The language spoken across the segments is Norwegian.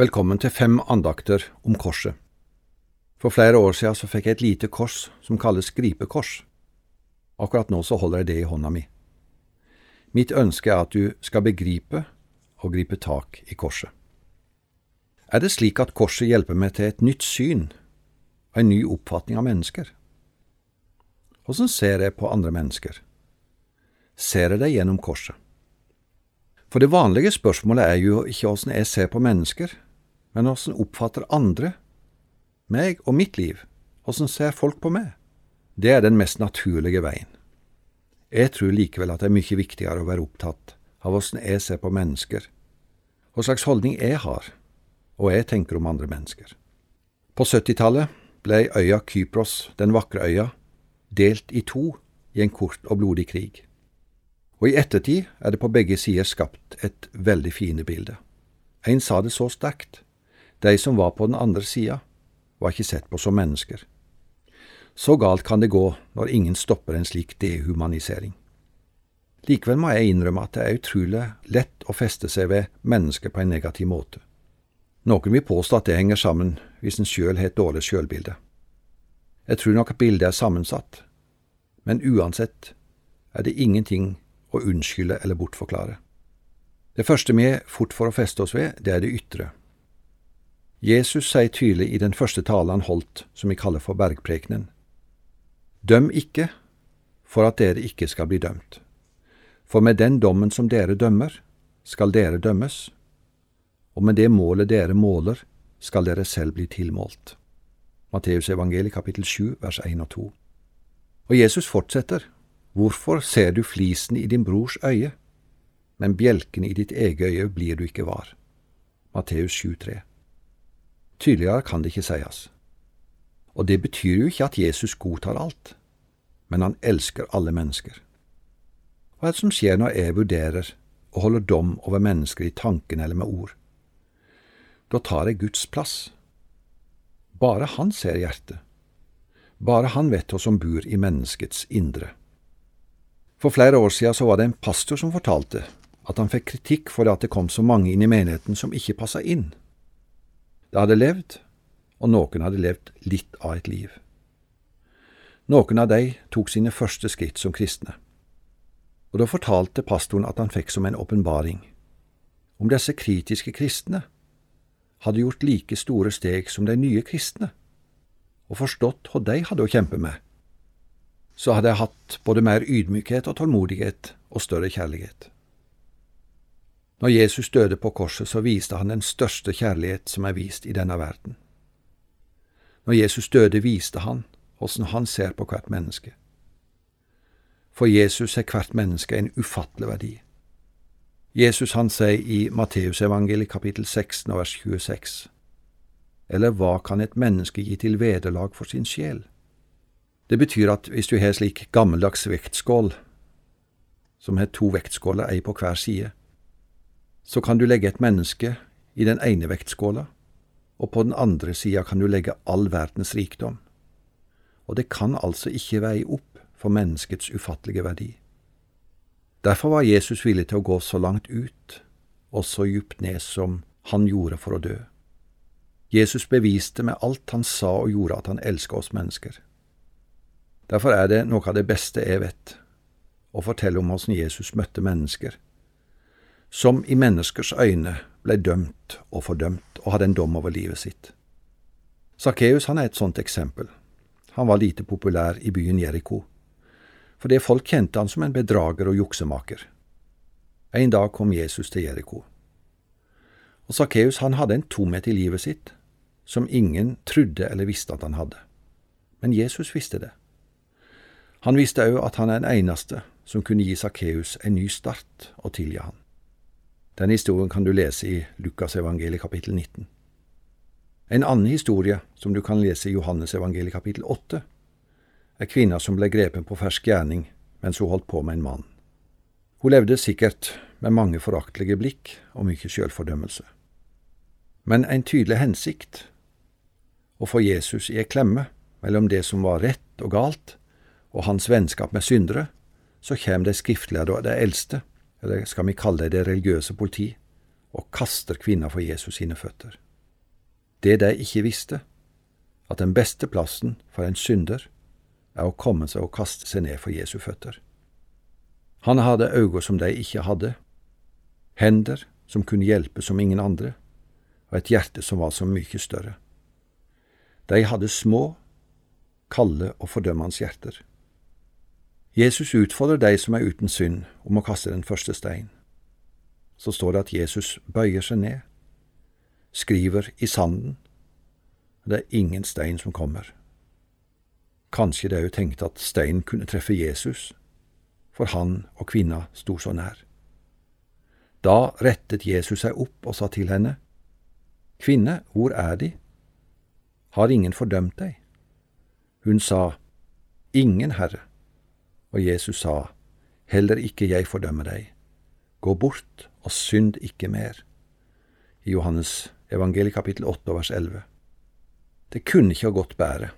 Velkommen til fem andakter om korset. For flere år siden så fikk jeg et lite kors som kalles gripekors. Akkurat nå så holder jeg det i hånda mi. Mitt ønske er at du skal begripe og gripe tak i korset. Er det slik at korset hjelper meg til et nytt syn og en ny oppfatning av mennesker? Hvordan ser jeg på andre mennesker? Ser jeg det gjennom korset? For det vanlige spørsmålet er jo ikke åssen jeg ser på mennesker, men åssen oppfatter andre meg og mitt liv? Åssen ser folk på meg? Det er den mest naturlige veien. Jeg tror likevel at det er mye viktigere å være opptatt av åssen jeg ser på mennesker, hva slags holdning jeg har, og jeg tenker om andre mennesker. På 70-tallet ble øya Kypros, den vakre øya, delt i to i en kort og blodig krig. Og i ettertid er det på begge sider skapt et veldig fine bilde. En sa det så sterkt de som var på den andre sida, var ikke sett på som mennesker. Så galt kan det gå når ingen stopper en slik dehumanisering. Likevel må jeg innrømme at det er utrolig lett å feste seg ved mennesker på en negativ måte. Noen vil påstå at det henger sammen hvis en sjøl har et dårlig sjølbilde. Jeg tror nok at bildet er sammensatt, men uansett er det ingenting å unnskylde eller bortforklare. Det første vi fort får å feste oss ved, det er det ytre. Jesus sier tydelig i den første talen han holdt, som vi kaller for bergprekenen. Døm ikke, for at dere ikke skal bli dømt. For med den dommen som dere dømmer, skal dere dømmes, og med det målet dere måler, skal dere selv bli tilmålt. Matteus evangeliet kapittel 7 vers 1 og 2. Og Jesus fortsetter, Hvorfor ser du flisen i din brors øye, men bjelken i ditt eget øye blir du ikke var? Matteus 7,3. Tydeligere kan det ikke sies. Og det betyr jo ikke at Jesus godtar alt, men han elsker alle mennesker. Hva er det som skjer når jeg vurderer og holder dom over mennesker i tanken eller med ord? Da tar jeg Guds plass. Bare han ser hjertet. Bare han vet hva som bor i menneskets indre. For flere år siden så var det en pastor som fortalte at han fikk kritikk for at det kom så mange inn i menigheten som ikke passa inn. Det hadde levd, og noen hadde levd litt av et liv. Noen av de tok sine første skritt som kristne. Og da fortalte pastoren at han fikk som en åpenbaring. Om disse kritiske kristne hadde gjort like store steg som de nye kristne, og forstått hva de hadde å kjempe med, så hadde jeg hatt både mer ydmykhet og tålmodighet og større kjærlighet. Når Jesus døde på korset, så viste han den største kjærlighet som er vist i denne verden. Når Jesus døde, viste han åssen han ser på hvert menneske. For Jesus er hvert menneske en ufattelig verdi. Jesus han sier i Matteusevangeliet kapittel 16 vers 26, Eller hva kan et menneske gi til vederlag for sin sjel? Det betyr at hvis du har slik gammeldags vektskål, som har to vektskåler, ei på hver side, så kan du legge et menneske i den ene vektskåla, og på den andre sida kan du legge all verdens rikdom. Og det kan altså ikke veie opp for menneskets ufattelige verdi. Derfor var Jesus villig til å gå så langt ut og så djupt ned som han gjorde for å dø. Jesus beviste med alt han sa og gjorde at han elska oss mennesker. Derfor er det noe av det beste jeg vet, å fortelle om åssen Jesus møtte mennesker som i menneskers øyne ble dømt og fordømt og hadde en dom over livet sitt. Sakkeus er et sånt eksempel. Han var lite populær i byen Jeriko, fordi folk kjente han som en bedrager og juksemaker. En dag kom Jesus til Jeriko. Og Sakkeus hadde en tomhet i livet sitt som ingen trodde eller visste at han hadde. Men Jesus visste det. Han visste òg at han er den eneste som kunne gi Sakkeus en ny start og tilgi han. Den historien kan du lese i Lukas evangeliet kapittel 19. En annen historie, som du kan lese i Johannes evangeliet kapittel 8, er kvinna som ble grepen på fersk gjerning mens hun holdt på med en mann. Hun levde sikkert med mange foraktelige blikk og mye sjølfordømmelse. Men en tydelig hensikt, å få Jesus i ei klemme mellom det som var rett og galt, og hans vennskap med syndere, så kjem de skriftlige og de eldste eller skal vi kalle det det religiøse politi, og kaster kvinna for Jesus sine føtter. det de ikke visste, at den beste plassen for en synder er å komme seg og kaste seg ned for Jesu føtter. Han hadde øyne som de ikke hadde, hender som kunne hjelpe som ingen andre, og et hjerte som var så mye større. De hadde små, kalde og fordømmende hjerter. Jesus utfordrer de som er uten synd, om å kaste den første stein. Så står det at Jesus bøyer seg ned, skriver i sanden, det er ingen stein som kommer. Kanskje de òg tenkte at steinen kunne treffe Jesus, for han og kvinna sto så nær. Da rettet Jesus seg opp og sa til henne, Kvinne, hvor er De? Har ingen fordømt deg? Hun sa, Ingen, Herre. Og Jesus sa, Heller ikke jeg fordømmer deg. Gå bort og synd ikke mer. I Johannes evangeliet kapittel 8 vers 11. Det kunne ikke ha gått bedre.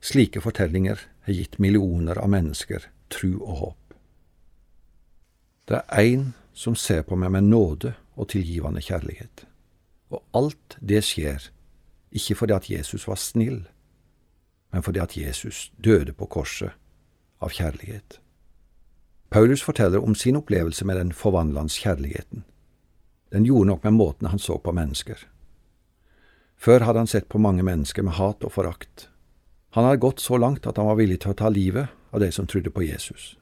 Slike fortellinger har gitt millioner av mennesker tru og håp. Det er én som ser på meg med nåde og tilgivende kjærlighet. Og alt det skjer ikke fordi at Jesus var snill, men fordi at Jesus døde på korset av kjærlighet. Paulus forteller om sin opplevelse med den forvandlende kjærligheten. Den gjorde nok med måten han så på mennesker. Før hadde han sett på mange mennesker med hat og forakt. Han hadde gått så langt at han var villig til å ta livet av de som trodde på Jesus.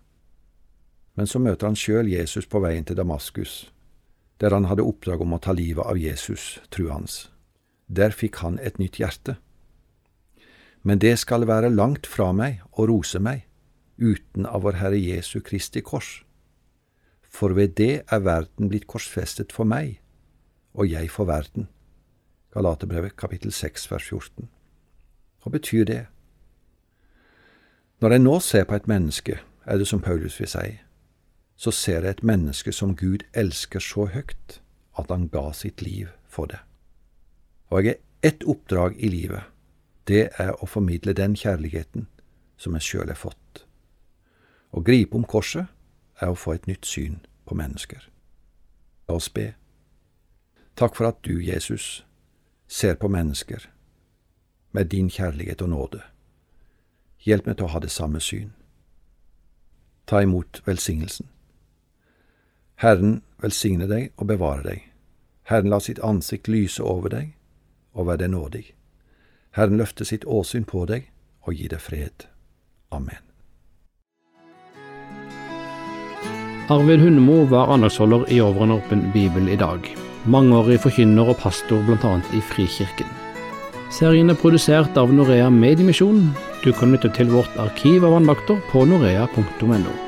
Men så møter han sjøl Jesus på veien til Damaskus, der han hadde oppdrag om å ta livet av Jesus, trua hans. Der fikk han et nytt hjerte. Men det skal være langt fra meg å rose meg, uten av vår Herre Jesu Kristi kors. For ved det er verden blitt korsfestet for meg, og jeg for verden. Galaterbrevet kapittel 6 vers 14. Hva betyr det? Når jeg nå ser på et menneske, er det som Paulus vil si, så ser jeg et menneske som Gud elsker så høyt at han ga sitt liv for det. Og jeg har ett oppdrag i livet, det er å formidle den kjærligheten som jeg sjøl har fått. Å gripe om korset er å få et nytt syn på mennesker. La oss be. Takk for at du, Jesus, ser på mennesker med din kjærlighet og nåde. Hjelp meg til å ha det samme syn. Ta imot velsignelsen. Herren velsigne deg og bevare deg. Herren la sitt ansikt lyse over deg og være deg nådig. Herren løfte sitt åsyn på deg og gi deg fred. Amen. Arvid Hundemo var andagsholder i Over en åpen bibel i dag. Mangeårig forkynner og pastor bl.a. i Frikirken. Serien er produsert av Norea Mediemisjon. Du kan lytte til vårt arkiv av andakter på norea.no.